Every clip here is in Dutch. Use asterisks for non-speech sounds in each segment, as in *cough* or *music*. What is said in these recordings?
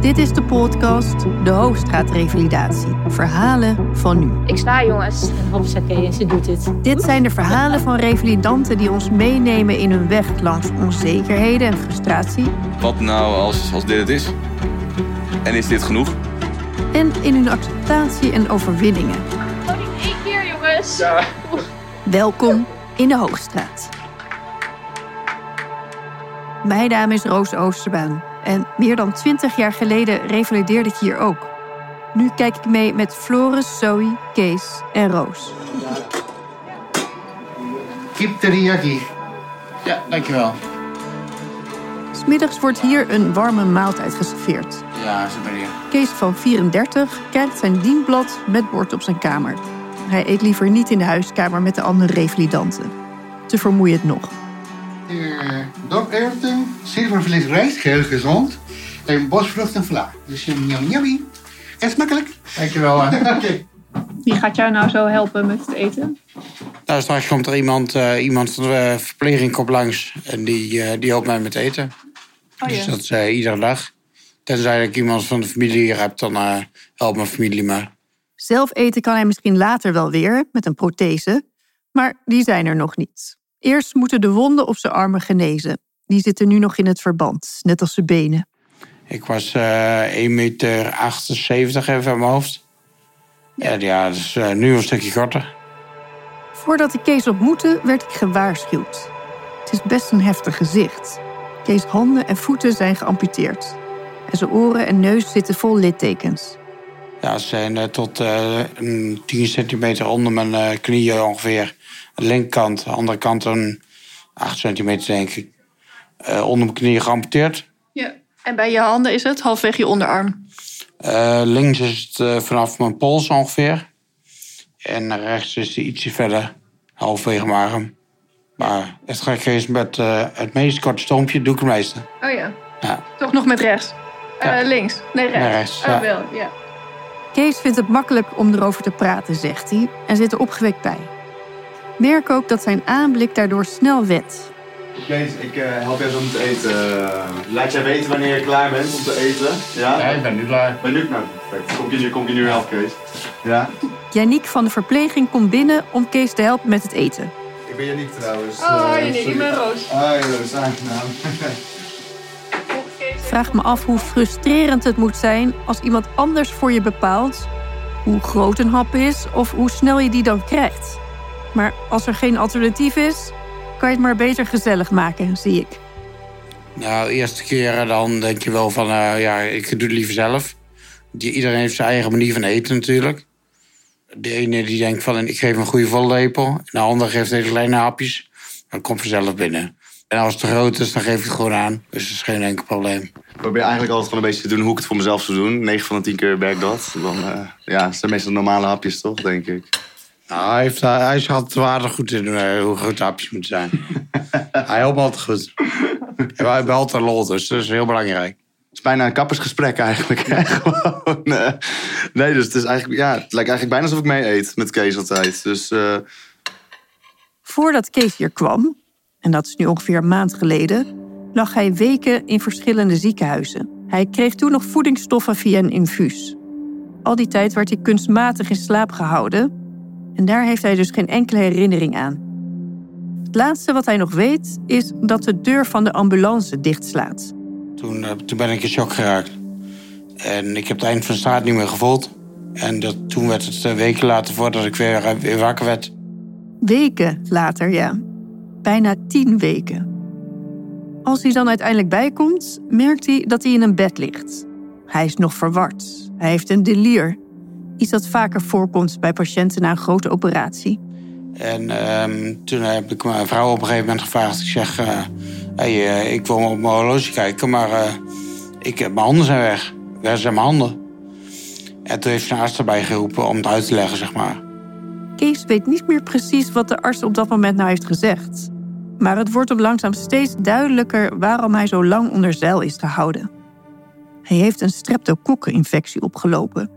Dit is de podcast De Hoogstraatrevalidatie. Verhalen van nu. Ik sta jongens. En hoppakee, ze doet het. Dit zijn de verhalen van revalidanten die ons meenemen in hun weg langs onzekerheden en frustratie. Wat nou als, als dit het is? En is dit genoeg? En in hun acceptatie en overwinningen. Niet één keer jongens. Welkom in de Hoogstraat. Mijn naam is Roos Oosterbaan. En meer dan twintig jaar geleden revalideerde ik hier ook. Nu kijk ik mee met Floris, Zoe, Kees en Roos. Kip teriyaki. Ja, dankjewel. Smiddags wordt hier een warme maaltijd geserveerd. Ja, ze ben. Kees van 34 krijgt zijn dienblad met bord op zijn kamer. Hij eet liever niet in de huiskamer met de andere revalidanten. Te vermoeiend nog. Uh, doperwten, zilvervlees rijst, heel gezond. En bosvrucht en vla. Dus yum yum yummy. En smakelijk. Dankjewel. *laughs* Oké. Wie gaat jou nou zo helpen met het eten? Nou, straks komt er iemand, eh, iemand van de verpleging komt langs en die, eh, die helpt mij met eten. Oh Dus dat is eh, iedere dag. Tenzij ik iemand van de familie hier heb, dan eh, helpt mijn familie maar. Zelf eten kan hij misschien later wel weer met een prothese, maar die zijn er nog niet. Eerst moeten de wonden op zijn armen genezen. Die zitten nu nog in het verband, net als zijn benen. Ik was eh 1,78 meter even van mijn hoofd. Ja, ja dat is eh, nu een stukje korter. Voordat ik Kees ontmoette, werd ik gewaarschuwd. Het is best een heftig gezicht. Kees' handen en voeten zijn geamputeerd. En zijn oren en neus zitten vol littekens. Ja, ze zijn eh, tot eh, een 10 centimeter onder mijn eh, knieën ongeveer. Aan de linkerkant, de andere kant een 8 centimeter denk ik. Onder mijn knieën geamputeerd. Ja. En bij je handen is het halfweg je onderarm. Links is het vanaf mijn pols ongeveer. En rechts is het ietsje verder, halverwege mijn arm. Maar het gekke is met het meest korte stoompje doe ik het meeste. Oh ja. Ja. Toch nog met rechts. Ja. Links. Nee, rechts. Nee, rechts, Oh, ja. wel, ja. Kees vindt het makkelijk om erover te praten, zegt hij, en zit er opgewekt bij. Merk ook dat zijn aanblik daardoor snel wet. Kees, ik eh, help jou zo met eten. Laat jij weten wanneer je klaar bent om te eten. Ja? ik ben nu klaar. Ben nu? Nou, perfect. Kom je nu, kom je nu helpen, Kees? Ja? Yannick van de verpleging komt binnen om Kees te helpen met het eten. Ik ben Yannick trouwens. Oh, Eh, Yannick, ik ben Roos. Hoi Roos, aangenaam. *laughs* Vraag me af hoe frustrerend het moet zijn als iemand anders voor je bepaalt hoe groot een hap is of hoe snel je die dan krijgt. Maar als er geen alternatief is, kan je het maar beter gezellig maken, zie ik. Nou, eerste keren dan denk je wel van, eh, ja, ik doe het liever zelf. Iedereen heeft zijn eigen manier van eten natuurlijk. De ene die denkt van, ik geef een goede vollepel. En de andere geeft hele kleine hapjes. Dan komt vanzelf binnen. En als het te groot is, dan geef ik het gewoon aan. Dus dat is geen enkel probleem. Ik probeer eigenlijk altijd gewoon een beetje te doen hoe ik het voor mezelf zou doen. 9 van de 10 keer werkt dat. Dan, eh, ja, het zijn meestal normale hapjes toch, denk ik. Nou, hij, heeft, hij schat waardig goed in eh, hoe groot de hapjes moeten zijn. *laughs* hij helpt altijd goed. En wij hebben altijd lol, dus dat is heel belangrijk. Het is bijna een kappersgesprek eigenlijk. hè. *laughs* Gewoon, eh, nee, dus het, is eigenlijk, ja, het lijkt eigenlijk bijna alsof ik mee eet met Kees altijd. Dus eh, Voordat Kees hier kwam, en dat is nu ongeveer een maand geleden, lag hij weken in verschillende ziekenhuizen. Hij kreeg toen nog voedingsstoffen via een infuus. Al die tijd werd hij kunstmatig in slaap gehouden en daar heeft hij dus geen enkele herinnering aan. Het laatste wat hij nog weet is dat de deur van de ambulance dichtslaat. Toen, eh, toen ben ik in shock geraakt. En ik heb het eind van de straat niet meer gevoeld. En dat, toen werd het eh, weken later voordat ik weer, eh, weer wakker werd. Weken later, ja. Bijna tien weken. Als hij dan uiteindelijk bijkomt, merkt hij dat hij in een bed ligt. Hij is nog verward. Hij heeft een delier. Iets dat vaker voorkomt bij patiënten na een grote operatie. En ehm, toen heb ik mijn vrouw op een gegeven moment gevraagd. Ik zeg, eh, hey, eh, ik wil op mijn horloge kijken, maar eh, ik, heb- mijn handen zijn weg. Waar zijn mijn handen? En toen heeft een arts erbij geroepen om het uit te leggen, zeg maar. Kees weet niet meer precies wat de arts op dat moment nou heeft gezegd. Maar het wordt hem langzaam steeds duidelijker waarom hij zo lang onder zeil is gehouden. Hij heeft een streptokokkeninfectie opgelopen.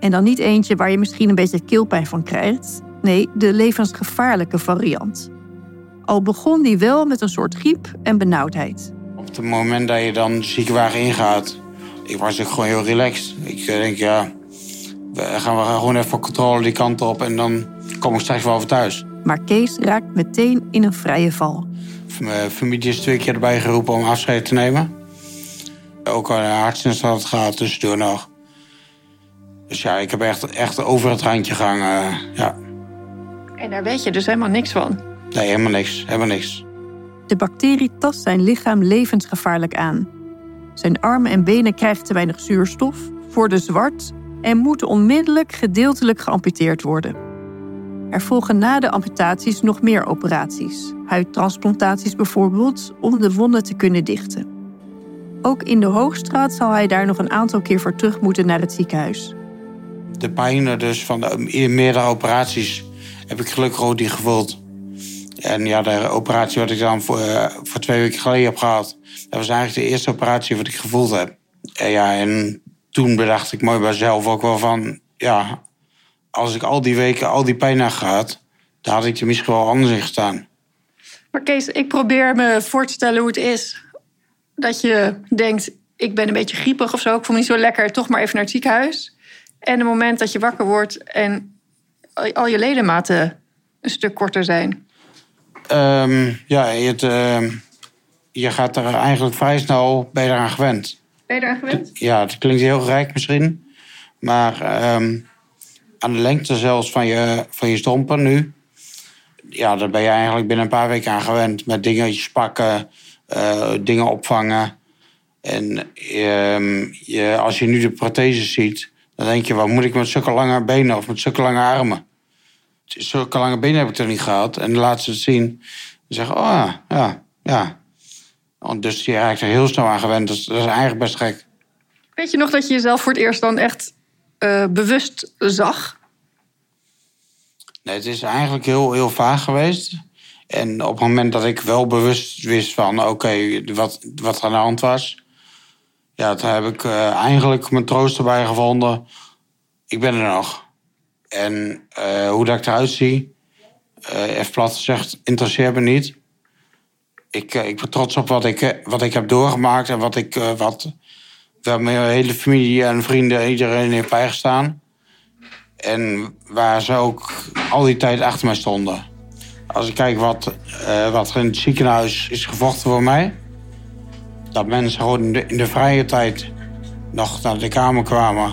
En dan niet eentje waar je misschien een beetje keelpijn van krijgt. Nee, de levensgevaarlijke variant. Al begon die wel met een soort griep en benauwdheid. Op het moment dat je dan ziekenwagen ingaat, ik was ook gewoon heel relaxed. Ik denk, ja, we gaan we gaan gewoon even voor controle die kant op en dan kom ik straks wel weer thuis. Maar Kees raakt meteen in een vrije val. Mijn familie is twee keer erbij geroepen om afscheid te nemen. Ook al een hartstilstand had gehad tussendoor nog. Dus ja, ik heb echt, echt over het randje gehangen. Ja, En daar weet je dus helemaal niks van. nee, helemaal niks. Helemaal niks. De bacterie tast zijn lichaam levensgevaarlijk aan. Zijn armen en benen krijgen te weinig zuurstof, worden zwart en moeten onmiddellijk gedeeltelijk geamputeerd worden. Er volgen na de amputaties nog meer operaties, huidtransplantaties bijvoorbeeld, om de wonden te kunnen dichten. Ook in de Hoogstraat zal hij daar nog een aantal keer voor terug moeten naar het ziekenhuis. De pijn dus van de meerdere operaties heb ik gelukkig ook niet gevoeld. En ja, de operatie wat ik dan voor, eh, voor twee weken geleden heb gehad... dat was eigenlijk de eerste operatie wat ik gevoeld heb. En ja, en toen bedacht ik mooi bij mezelf ook wel van... ja, als ik al die weken al die pijn heb gehad... dan had ik er misschien wel anders in gestaan. Maar Kees, ik probeer me voor te stellen hoe het is. Dat je denkt, ik ben een beetje griepig of zo. Ik voel me niet zo lekker, toch maar even naar het ziekenhuis. En het moment dat je wakker wordt en al je ledematen een stuk korter zijn. Ehm, ja, het, ehm, je gaat er eigenlijk vrij snel bij eraan gewend. Gewend? Ja, het klinkt heel gek misschien. Maar ehm, aan de lengte zelfs van je, van je stompen nu... Ja, daar ben je eigenlijk binnen een paar weken aan gewend. Met dingetjes pakken, eh, dingen opvangen. En ehm, je, als je nu de protheses ziet... dan denk je, wat moet ik met zulke lange benen of met zulke lange armen? Zulke lange benen heb ik er niet gehad. En laat ze het zien. Dan zeggen, oh ja, ja, Dus je raakt er heel snel aan gewend. Dus dat is eigenlijk best gek. Weet je nog dat je jezelf voor het eerst dan echt eh, bewust zag? Nee, het is eigenlijk heel, heel vaag geweest. En op het moment dat ik wel bewust wist van... oké, wat, wat er aan de hand was... ja, toen heb ik eh, eigenlijk mijn troost erbij gevonden. Ik ben er nog. En eh, hoe dat ik eruit zie... even plat gezegd, interesseert me niet. Ik, eh, ik ben trots op wat ik, eh, wat ik heb doorgemaakt... en wat ik... eh, wat, waar mijn hele familie en vrienden, iedereen heeft bijgestaan. En waar ze ook al die tijd achter mij stonden. Als ik kijk wat, wat er in het ziekenhuis is gevochten voor mij. Dat mensen gewoon in de, vrije tijd nog naar de kamer kwamen.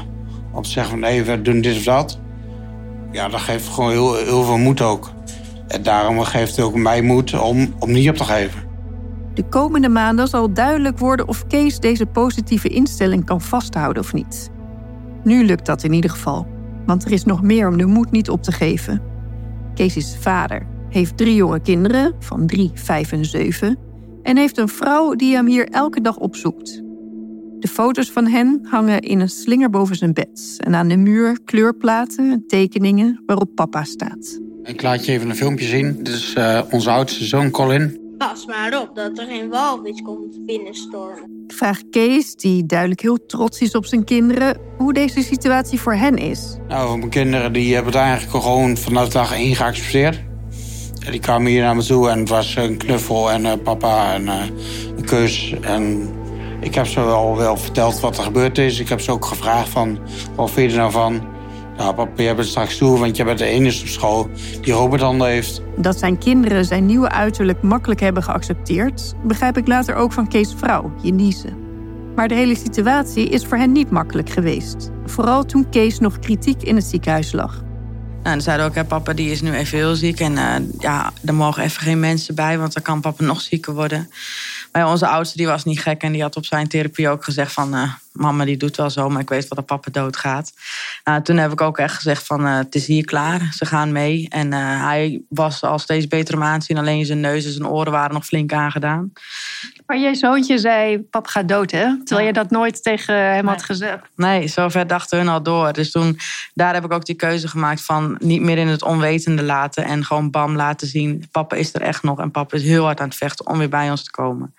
Om te zeggen van doen dit of dat. Ja, dat geeft gewoon heel, heel veel moed ook. En daarom geeft het ook mij moed om, om niet op te geven. De komende maanden zal duidelijk worden of Kees deze positieve instelling kan vasthouden of niet. Nu lukt dat in ieder geval, want er is nog meer om de moed niet op te geven. Kees is vader, heeft drie jonge kinderen van drie, vijf en zeven en heeft een vrouw die hem hier elke dag opzoekt. De foto's van hen hangen in een slinger boven zijn bed en aan de muur kleurplaten en tekeningen waarop papa staat. Ik laat je even een filmpje zien. Dit is eh, onze oudste zoon Colin. Pas maar op dat er geen walvis komt binnenstormen. Ik vraag Kees, die duidelijk heel trots is op zijn kinderen, hoe deze situatie voor hen is. Nou, mijn kinderen die hebben het eigenlijk gewoon vanaf dag één geaccepteerd. En die kwamen hier naar me toe en het was een knuffel en eh, papa en eh, een kus. En ik heb ze wel, wel verteld wat er gebeurd is. Ik heb ze ook gevraagd van, wat vind je er nou van? Nou, papa, je bent straks toe, want je bent de enige op school die Robert heeft. Dat zijn kinderen zijn nieuwe uiterlijk makkelijk hebben geaccepteerd, begrijp ik later ook van Kees' vrouw, Jenise. Maar de hele situatie is voor hen niet makkelijk geweest. Vooral toen Kees nog kritiek in het ziekenhuis lag. Nou, dan zeiden ook, hè, papa die is nu even heel ziek. En eh, ja, er mogen even geen mensen bij, want dan kan papa nog zieker worden. Ja, onze oudste die was niet gek en die had op zijn therapie ook gezegd van... eh, mama die doet wel zo, maar ik weet wel dat papa doodgaat. Nou, toen heb ik ook echt gezegd van eh, het is hier klaar, ze gaan mee. En eh, hij was al steeds beter om aanzien, alleen zijn neus en zijn oren waren nog flink aangedaan. Maar je zoontje zei, pap gaat dood, hè? Terwijl je dat nooit tegen hem had gezegd. Nee, zover dachten hun al door. Dus toen, daar heb ik ook die keuze gemaakt van niet meer in het onwetende laten. En gewoon bam laten zien, papa is er echt nog. En papa is heel hard aan het vechten om weer bij ons te komen.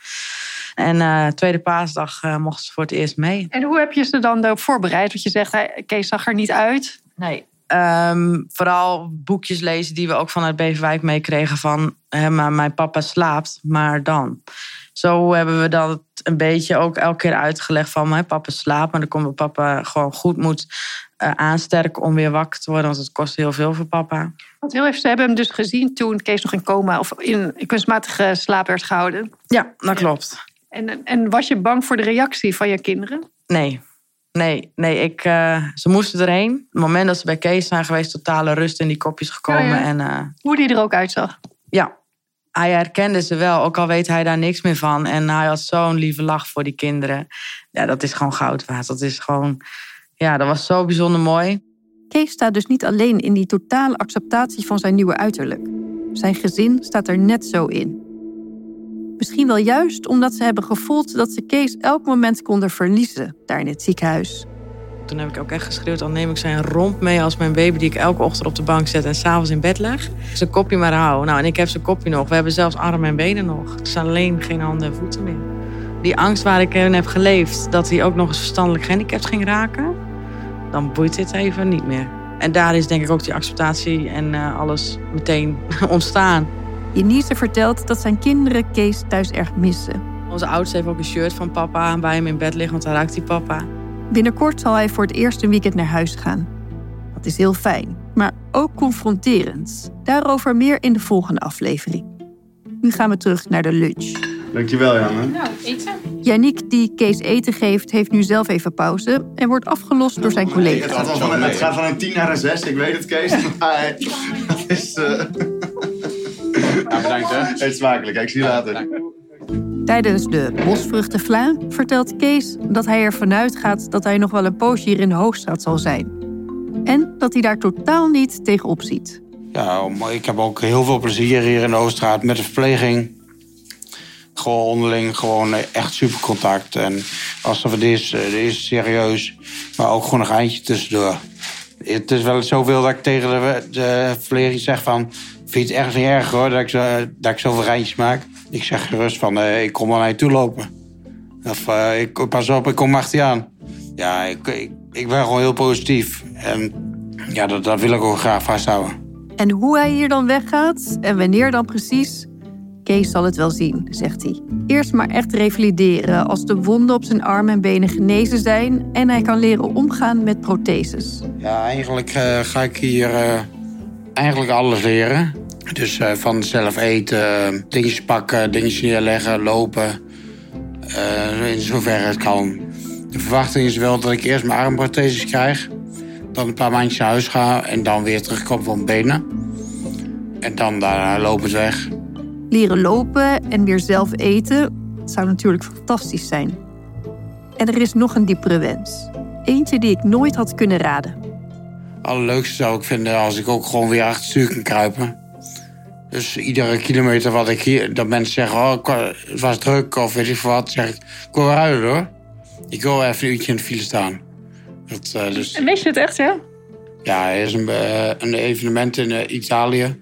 En eh, tweede paasdag eh, mochten ze voor het eerst mee. En hoe heb je ze dan daarop voorbereid? Want je zegt, hij, Kees zag er niet uit. Nee. ehm, vooral boekjes lezen die we ook vanuit Beverwijk meekregen van... Hè, maar mijn papa slaapt, maar dan. Zo hebben we dat een beetje ook elke keer uitgelegd van... mijn papa slaapt, maar dan komt mijn papa gewoon goed moet uh, aansterken... om weer wakker te worden, want het kost heel veel voor papa. Want heel even, ze hebben hem dus gezien toen Kees nog in coma... of in kunstmatige slaap werd gehouden. Ja, dat klopt. En, en was je bang voor de reactie van je kinderen? Nee, Nee, nee ik, uh, ze moesten erheen. Het moment dat ze bij Kees zijn geweest, totale rust in die kopjes gekomen. Ja, ja. En, uh, Hoe die er ook uitzag. Ja, hij herkende ze wel, ook al weet hij daar niks meer van. En hij had zo'n lieve lach voor die kinderen. Ja, dat is gewoon goud waard. Dat is gewoon, ja, dat was zo bijzonder mooi. Kees staat dus niet alleen in die totale acceptatie van zijn nieuwe uiterlijk. Zijn gezin staat er net zo in. Misschien wel juist omdat ze hebben gevoeld dat ze Kees elk moment konden verliezen daar in het ziekenhuis. Toen heb ik ook echt geschreeuwd, dan neem ik zijn romp mee als mijn baby die ik elke ochtend op de bank zet en s'avonds in bed leg. Zijn kopje maar houden. Nou, en ik heb zijn kopje nog. We hebben zelfs armen en benen nog. Er zijn alleen geen handen en voeten meer. Die angst waar ik in heb geleefd, dat hij ook nog eens verstandelijk gehandicapt ging raken, dan boeit dit even niet meer. En daar is denk ik ook die acceptatie en uh, alles meteen *laughs* ontstaan. Jenise vertelt dat zijn kinderen Kees thuis erg missen. Onze oudste heeft ook een shirt van papa bij hem in bed liggen, want daar ruikt hij papa. Binnenkort zal hij voor het eerst een weekend naar huis gaan. Dat is heel fijn, maar ook confronterend. Daarover meer in de volgende aflevering. Nu gaan we terug naar de lunch. Dankjewel, Janne. Nou, eten. Yannick, die Kees eten geeft, heeft nu zelf even pauze en wordt afgelost door zijn Het, collega. gaat van een, het gaat van een 10 naar een 6, ik weet het, Kees. Maar *laughs* dat is. eh Ja, bedankt hè. *laughs* Eet smakelijk, ik zie je later. Tijdens de bosvruchtenvla vertelt Kees dat hij ervan uitgaat dat hij nog wel een poosje hier in Hoogstraat zal zijn. En dat hij daar totaal niet tegenop ziet. Ja, ik heb ook heel veel plezier hier in de Oostraat met de verpleging. Gewoon onderling, gewoon echt super contact. En als er wat is, eh, is serieus. Maar ook gewoon een geintje tussendoor. Het is wel zoveel dat ik tegen de, verpleging zeg van... Vind je het echt niet erg hoor, dat ik, zo, dat ik zoveel geintjes maak? Ik zeg gerust van, eh, ik kom wel naar je toe lopen. Of eh, ik, pas op, ik kom achter je aan. Ja, ik, ik, ik ben gewoon heel positief. En ja, dat, dat wil ik ook graag vasthouden. En hoe hij hier dan weggaat en wanneer dan precies, Kees zal het wel zien, zegt hij. Eerst maar echt revalideren als de wonden op zijn armen en benen genezen zijn en hij kan leren omgaan met protheses. Ja, eigenlijk eh, ga ik hier eigenlijk alles leren. Dus eh, van zelf eten, dingetjes pakken, dingetjes neerleggen, lopen. Eh, in zoverre het kan. De verwachting is wel dat ik eerst mijn armprotheses krijg. Dan een paar maandjes naar huis ga en dan weer terugkom voor mijn benen. En dan daarna lopend weg. Leren lopen en weer zelf eten het zou natuurlijk fantastisch zijn. En er is nog een diepere wens. Eentje die ik nooit had kunnen raden. Allerleukste zou ik vinden als ik ook gewoon weer achter het stuur kan kruipen. Dus iedere kilometer wat ik hier... Dat mensen zeggen, oh, het was druk of weet ik veel wat. zeg ik, ik wil weer huilen hoor. Ik wil even een uurtje in de file staan. Dat, eh, dus, En weet je het echt, ja? ja, er is een, eh, een evenement in eh, Italië.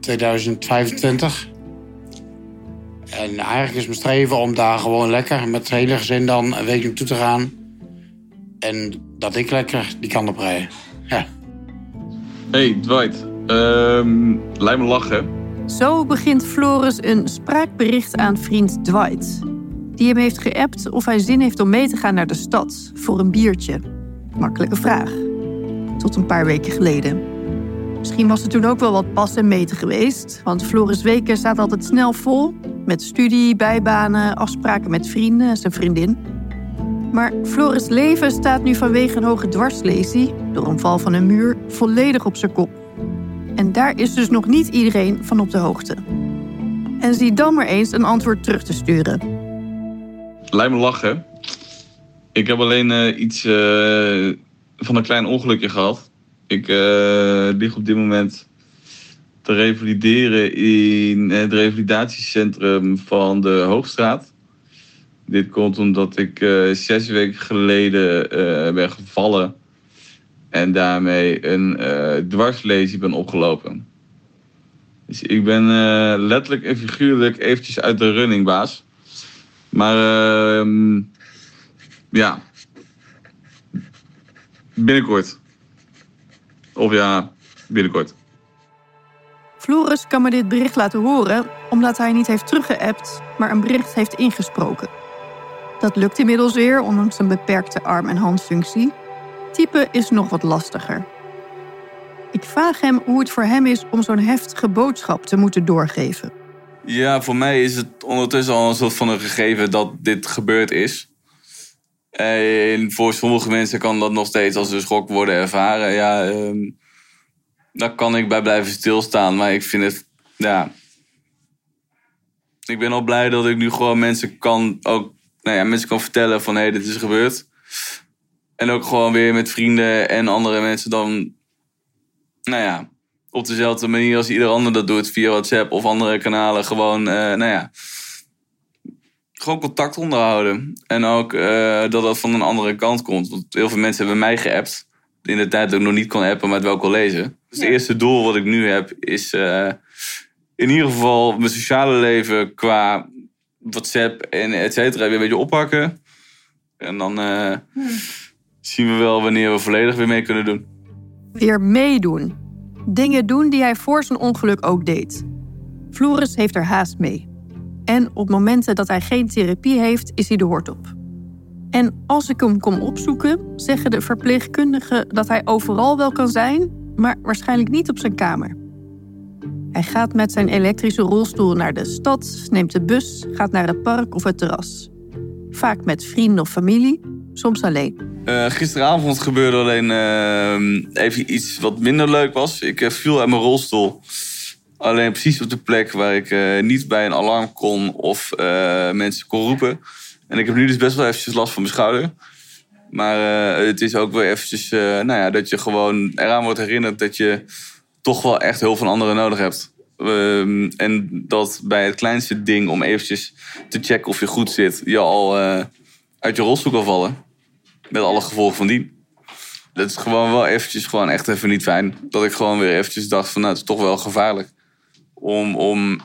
2025. En eigenlijk is mijn streven om daar gewoon lekker met het hele gezin dan een week naartoe te gaan. En dat ik lekker die kant op rij. Ja. Hey, Dwight. Ehm lijkt me lachen. Zo begint Floris een spraakbericht aan vriend Dwight. Die hem heeft geappt of hij zin heeft om mee te gaan naar de stad voor een biertje. Makkelijke vraag. Tot een paar weken geleden. Misschien was er toen ook wel wat pas en meten geweest. Want Floris weken staat altijd snel vol. Met studie, bijbanen, afspraken met vrienden en zijn vriendin. Maar Floris' leven staat nu vanwege een hoge dwarslesie... door een val van een muur, volledig op zijn kop. En daar is dus nog niet iedereen van op de hoogte. En zie dan maar eens een antwoord terug te sturen. Lijkt me lachen. Ik heb alleen eh, iets eh, van een klein ongelukje gehad. Ik eh, lig op dit moment te revalideren in het revalidatiecentrum van de Hoogstraat. Dit komt omdat ik zes weken geleden ben gevallen en daarmee een dwarslesie ben opgelopen. Dus ik ben eh, letterlijk en figuurlijk eventjes uit de running, baas. Maar ehm, ja, binnenkort. Of ja, binnenkort. Floris kan me dit bericht laten horen omdat hij niet heeft teruggeappt, maar een bericht heeft ingesproken. Dat lukt inmiddels weer, ondanks een beperkte arm- en handfunctie. Typen is nog wat lastiger. Ik vraag hem hoe het voor hem is om zo'n heftige boodschap te moeten doorgeven. Ja, voor mij is het ondertussen al een soort van een gegeven dat dit gebeurd is. En voor sommige mensen kan dat nog steeds als een schok worden ervaren. Ja, ehm, daar kan ik bij blijven stilstaan. Maar ik vind het, ja... Ik ben al blij dat ik nu gewoon mensen kan, ook, nou ja, mensen kan vertellen van... hé, hey, dit is gebeurd. En ook gewoon weer met vrienden en andere mensen dan... Nou ja, op dezelfde manier als ieder ander dat doet. Via WhatsApp of andere kanalen. Gewoon, eh, nou ja... Gewoon contact onderhouden. En ook eh, dat dat van een andere kant komt. Want heel veel mensen hebben mij geappt. In de tijd dat ik nog niet kon appen, maar het wel kon lezen. Dus het eerste doel wat ik nu heb is... eh, in ieder geval mijn sociale leven qua WhatsApp en et cetera weer een beetje oppakken. En dan eh, zien we wel wanneer we volledig weer mee kunnen doen. Weer meedoen. Dingen doen die hij voor zijn ongeluk ook deed. Floris heeft er haast mee. En op momenten dat hij geen therapie heeft, is hij de hort op. En als ik hem kom opzoeken, zeggen de verpleegkundigen dat hij overal wel kan zijn, maar waarschijnlijk niet op zijn kamer. Hij gaat met zijn elektrische rolstoel naar de stad, neemt de bus, gaat naar het park of het terras. Vaak met vrienden of familie, soms alleen. Eh, gisteravond gebeurde alleen eh, even iets wat minder leuk was. Ik eh, viel uit mijn rolstoel. Alleen precies op de plek waar ik niet bij een alarm kon of mensen kon roepen. En ik heb nu dus best wel eventjes last van mijn schouder. Maar het is ook weer eventjes, nou ja, dat je gewoon eraan wordt herinnerd dat je toch wel echt hulp van anderen nodig hebt. Ehm, en dat bij het kleinste ding om eventjes te checken of je goed zit, je al uit je rolstoel kan vallen. Met alle gevolgen van die. Dat is gewoon wel eventjes gewoon echt even niet fijn. Dat ik gewoon weer eventjes dacht van nou, het is toch wel gevaarlijk. Om, om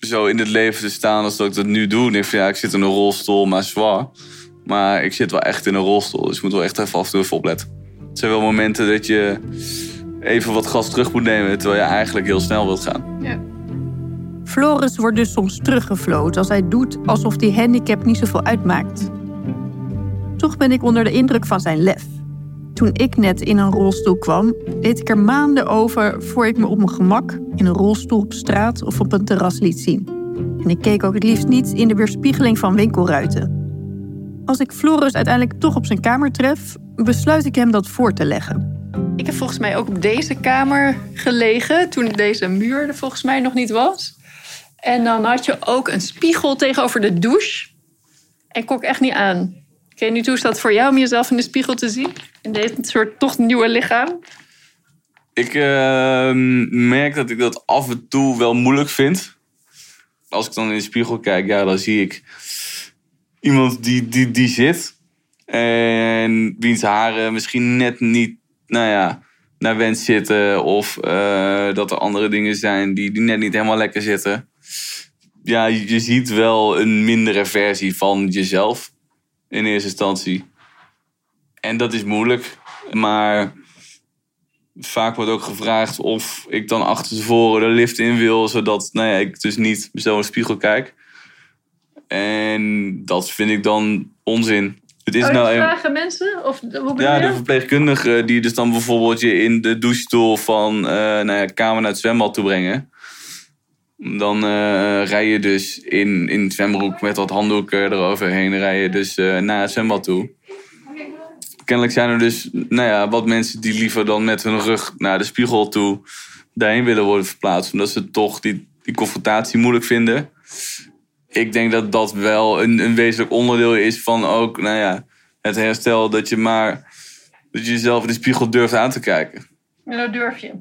zo in het leven te staan als dat ik dat nu doe. Ik ja, ik zit in een rolstoel, maar zwaar. Maar ik zit wel echt in een rolstoel. Dus ik moet wel echt even af en toe even opletten. Het zijn wel momenten dat je even wat gas terug moet nemen. Terwijl je eigenlijk heel snel wilt gaan. Floris wordt dus soms teruggefloten als hij doet alsof die handicap niet zoveel uitmaakt. Toch ben ik onder de indruk van zijn lef. Toen ik net in een rolstoel kwam, deed ik er maanden over voor ik me op mijn gemak in een rolstoel op straat of op een terras liet zien. En ik keek ook het liefst niet in de weerspiegeling van winkelruiten. Als ik Floris uiteindelijk toch op zijn kamer tref, besluit ik hem dat voor te leggen. Ik heb volgens mij ook op deze kamer gelegen toen deze muur er volgens mij nog niet was. En dan had je ook een spiegel tegenover de douche. En kon ik echt niet aan. Weet niet hoe is dat voor jou om jezelf in de spiegel te zien? In dit soort toch nieuwe lichaam. Ik eh, merk dat ik dat af en toe wel moeilijk vind. Als ik dan in de spiegel kijk, ja, dan zie ik iemand die, die, die zit. En wiens haren misschien net niet, nou ja, naar wens zitten. Of eh, dat er andere dingen zijn die, die net niet helemaal lekker zitten. Ja, je ziet wel een mindere versie van jezelf. In eerste instantie. En dat is moeilijk. Maar vaak wordt ook gevraagd of ik dan achter tevoren de lift in wil, zodat nou ja, ik dus niet zo in de spiegel kijk. En dat vind ik dan onzin. Het is Oh, nou een- vragen mensen? Of ja, de verpleegkundige die dus dan bijvoorbeeld je in de douchestoel van eh nou ja, kamer naar het zwembad toe brengen. Dan eh rij je dus in, in het zwembroek met wat handdoeken eroverheen, rij je dus eh, naar het zwembad toe. Kennelijk zijn er dus nou ja, wat mensen die liever dan met hun rug naar de spiegel toe daarheen willen worden verplaatst. Omdat ze toch die, die confrontatie moeilijk vinden. Ik denk dat dat wel een, een wezenlijk onderdeel is van ook nou ja, het herstel. Dat je maar dat je jezelf in de spiegel durft aan te kijken. En dat durf je.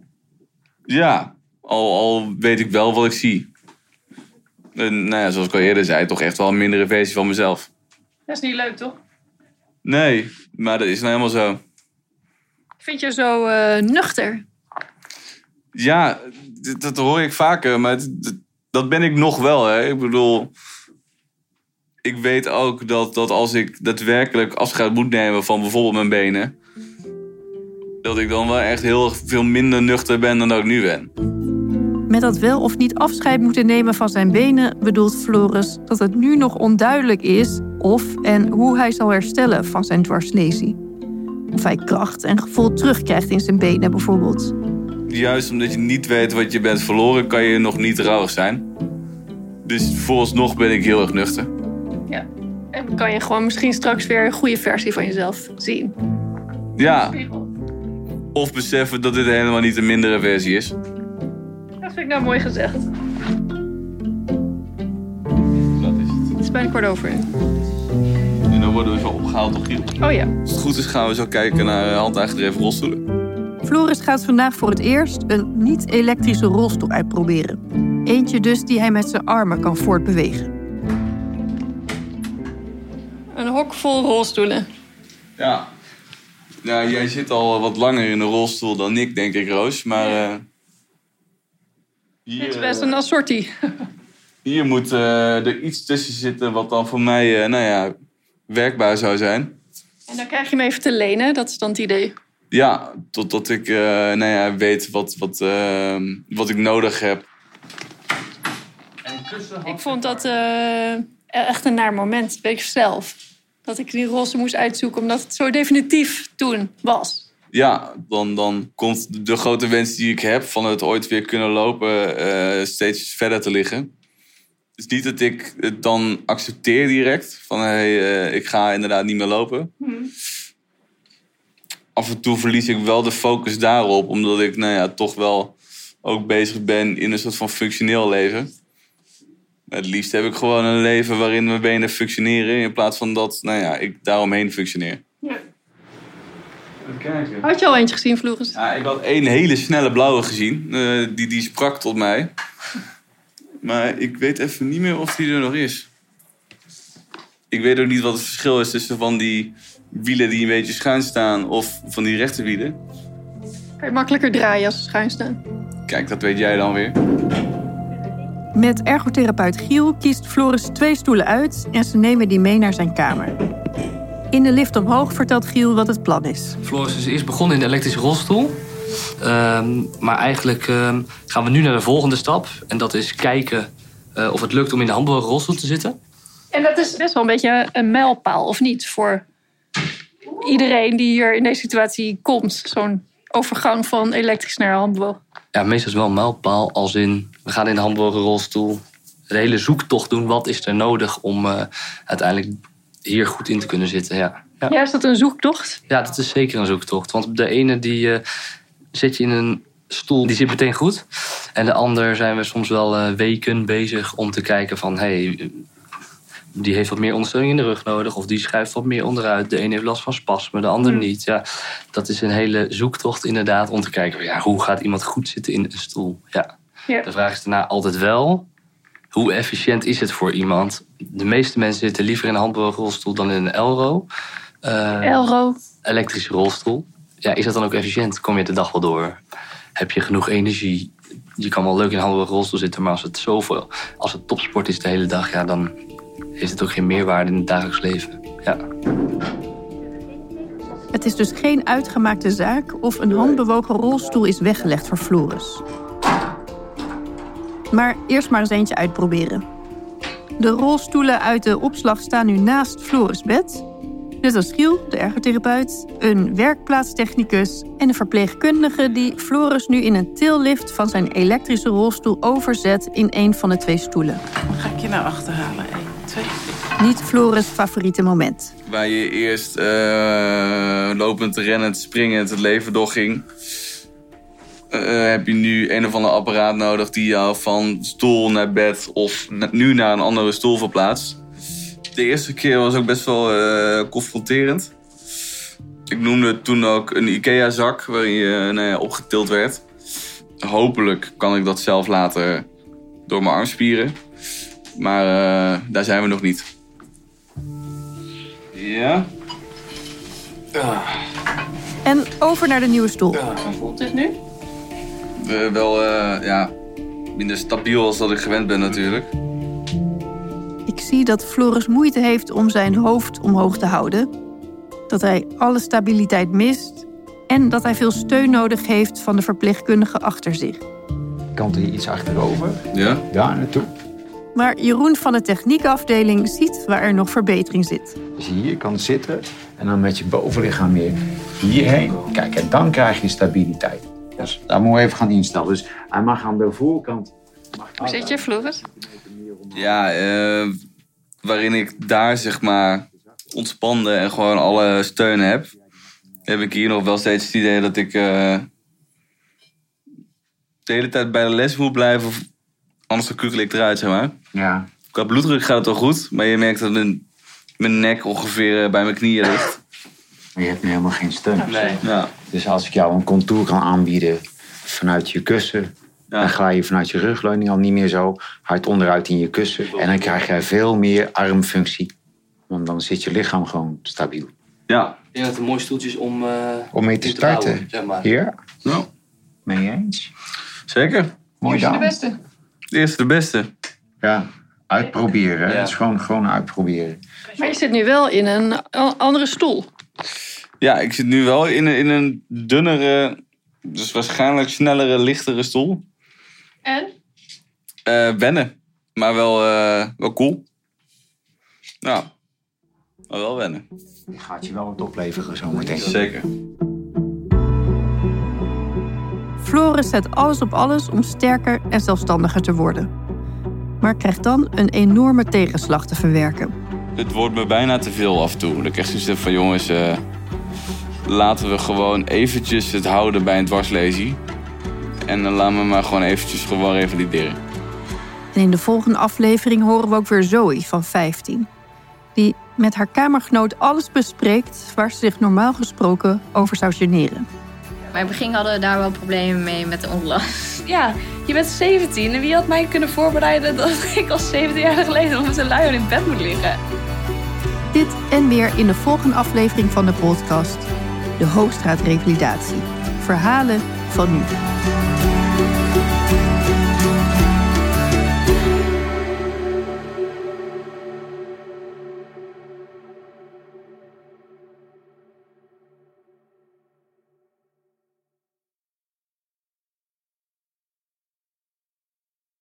Ja, al, al weet ik wel wat ik zie. En, nou ja, zoals ik al eerder zei, toch echt wel een mindere versie van mezelf. Dat is niet leuk, toch? Nee, maar dat is nou helemaal zo. Ik vind je zo eh, nuchter. Ja, dat hoor ik vaker, maar dat ben ik nog wel. Hè. Ik bedoel, ik weet ook dat, dat als ik daadwerkelijk afscheid moet nemen van bijvoorbeeld mijn benen, dat ik dan wel echt heel veel minder nuchter ben dan dat ik nu ben. Met dat wel of niet afscheid moeten nemen van zijn benen bedoelt Floris dat het nu nog onduidelijk is of en hoe hij zal herstellen van zijn dwarslesie. Of hij kracht en gevoel terugkrijgt in zijn benen bijvoorbeeld. Juist omdat je niet weet wat je bent verloren, kan je nog niet rouwig zijn. Dus vooralsnog ben ik heel erg nuchter. Ja. En dan kan je gewoon misschien straks weer een goede versie van jezelf zien. Ja. Of beseffen dat dit helemaal niet een mindere versie is. Dat vind ik nou mooi gezegd. Dat is het. Het is bijna kwart over. En dan worden we zo opgehaald door Giel. Oh ja. Als het goed is gaan we zo kijken naar hand-aangedreven rolstoelen. Floris gaat vandaag voor het eerst een niet-elektrische rolstoel uitproberen. Eentje dus die hij met zijn armen kan voortbewegen. Een hok vol rolstoelen. Ja. Ja, jij zit al wat langer in de rolstoel dan ik, denk ik, Roos. Maar eh, hier, Dit is best eh, een assortie. hier moet eh, er iets tussen zitten wat dan voor mij, eh, nou ja, werkbaar zou zijn. En dan krijg je hem even te lenen. Dat is dan het idee. Ja, totdat ik eh, nou ja, weet wat, wat, eh, wat ik nodig heb. Ik vond dat eh, echt een naar moment, weet ik zelf. Dat ik die rolstoel moest uitzoeken, omdat het zo definitief toen was. Ja, dan, dan komt de grote wens die ik heb van het ooit weer kunnen lopen eh, steeds verder te liggen. Het is niet dat ik het dan accepteer direct. Van hey, eh, ik ga inderdaad niet meer lopen. Af en toe verlies ik wel de focus daarop. Omdat ik nou ja, toch wel ook bezig ben in een soort van functioneel leven. Het liefst heb ik gewoon een leven waarin mijn benen functioneren. In plaats van dat nou ja, ik daaromheen functioneer. Ja. Even kijken. Had je al eentje gezien, Floris? Ja, ik had één hele snelle blauwe gezien. Eh, die, die sprak tot mij. Maar ik weet even niet meer of die er nog is. Ik weet ook niet wat het verschil is tussen van die wielen die een beetje schuin staan... of van die rechte wielen. Kan je makkelijker draaien als ze schuin staan. Kijk, dat weet jij dan weer. Met ergotherapeut Giel kiest Floris twee stoelen uit en ze nemen die mee naar zijn kamer. In de lift omhoog vertelt Giel wat het plan is. Floris is eerst begonnen in de elektrische rolstoel. Ehm, maar eigenlijk ehm, gaan we nu naar de volgende stap. En dat is kijken eh, of het lukt om in de handbewogen rolstoel te zitten. En dat is best wel een beetje een mijlpaal, of niet? Voor iedereen die hier in deze situatie komt. Zo'n overgang van elektrisch naar handbewogen. Ja, meestal is het wel een mijlpaal als in... we gaan in de handbewogen rolstoel de hele zoektocht doen. Wat is er nodig om eh, uiteindelijk hier goed in te kunnen zitten? Ja. Ja. Ja, is dat een zoektocht? Ja, dat is zeker een zoektocht. Want de ene die eh, zit je in een stoel, die zit meteen goed. En de ander zijn we soms wel eh, weken bezig om te kijken van... Hey, die heeft wat meer ondersteuning in de rug nodig. Of die schuift wat meer onderuit. De een heeft last van spasmen, de ander Hmm. niet. Ja, dat is een hele zoektocht inderdaad om te kijken... Ja, hoe gaat iemand goed zitten in een stoel? Ja. Ja. De vraag is daarna altijd wel... Hoe efficiënt is het voor iemand? De meeste mensen zitten liever in een handbewogen rolstoel dan in een Elro. Eh, Elro. elektrische rolstoel. Ja, is dat dan ook efficiënt? Kom je de dag wel door? Heb je genoeg energie? Je kan wel leuk in een handbewogen rolstoel zitten, maar als het zoveel, als het topsport is de hele dag, ja, dan heeft het ook geen meerwaarde in het dagelijks leven. Ja. Het is dus geen uitgemaakte zaak of een handbewogen rolstoel is weggelegd voor Floris. Maar eerst maar eens eentje uitproberen. De rolstoelen uit de opslag staan nu naast Floris' bed. Net als Giel, de ergotherapeut, een werkplaatstechnicus en een verpleegkundige die Floris nu in een tillift van zijn elektrische rolstoel overzet in een van de twee stoelen. Ga ik je naar achter halen? 1, 2. Niet Floris' favoriete moment. Waar je eerst eh, lopend, rennend, springend het leven doorging. Eh, heb je nu een of ander apparaat nodig die jou van stoel naar bed of nu naar een andere stoel verplaatst. De eerste keer was ook best wel eh, confronterend. Ik noemde het toen ook een IKEA-zak waarin je nou ja, opgetild werd. Hopelijk kan ik dat zelf later door mijn armspieren. Maar eh, daar zijn we nog niet. Ja. En over naar de nieuwe stoel. Hoe voelt dit nu? Wel eh, ja, minder stabiel als dat ik gewend ben natuurlijk. Ik zie dat Floris moeite heeft om zijn hoofd omhoog te houden. Dat hij alle stabiliteit mist. En dat hij veel steun nodig heeft van de verpleegkundige achter zich. Kant hier iets achterover. Ja? Daar naartoe. Maar Jeroen van de techniekafdeling ziet waar er nog verbetering zit. Dus hier kan het zitten en dan met je bovenlichaam weer hierheen. Kijk, en dan krijg je stabiliteit. Dus daar moeten we even gaan instellen. Dus hij mag aan de voorkant. Hoe zit je, Floris? Ja, eh, waarin ik daar zeg maar ontspande en gewoon alle steun heb, heb ik hier nog wel steeds het idee dat ik eh, de hele tijd bij de les moet blijven. Of anders dan kukkel ik eruit, zeg maar. Ja. Qua bloeddruk gaat het wel goed, maar je merkt dat mijn, mijn nek ongeveer eh, bij mijn knieën ligt. Maar je hebt nu helemaal geen steun. Nee. Ja. Dus als ik jou een contour kan aanbieden vanuit je kussen, dan ga je vanuit je rugleuning al niet meer zo hard onderuit in je kussen. En dan krijg je veel meer armfunctie. Want dan zit je lichaam gewoon stabiel. Ja. Ik denk dat het een mooi stoeltje is om, eh, Om mee te om starten. zeg maar. Hier? Ja. Mee eens? Zeker. Mooi dan. beste. De eerste de beste. Ja, uitproberen. Ja. Het is gewoon, gewoon uitproberen. Maar je zit nu wel in een andere stoel. Ja, ik zit nu wel in een, in een dunnere, dus waarschijnlijk snellere, lichtere stoel. En? Eh, wennen, maar wel, eh, wel cool. Ja, maar wel wennen. Die gaat je wel wat opleveren zometeen. Zeker. Floris zet alles op alles om sterker en zelfstandiger te worden. Maar krijgt dan een enorme tegenslag te verwerken. Het wordt me bijna te veel af en toe. Dat ik echt zoiets heb van jongens, eh, laten we gewoon eventjes het houden bij een dwarslesie. En dan laten we maar gewoon eventjes gewoon revalideren. En in de volgende aflevering horen we ook weer Zoe van 15. Die met haar kamergenoot alles bespreekt waar ze zich normaal gesproken over zou generen. Maar in het begin hadden we daar wel problemen mee met de onlast. *laughs* Ja, je bent 17 en wie had mij kunnen voorbereiden dat *laughs* ik als 17 jaar geleden nog met een luier in bed moet liggen? Dit en meer in de volgende aflevering van de podcast De Hoogstraat Revalidatie. Verhalen van nu.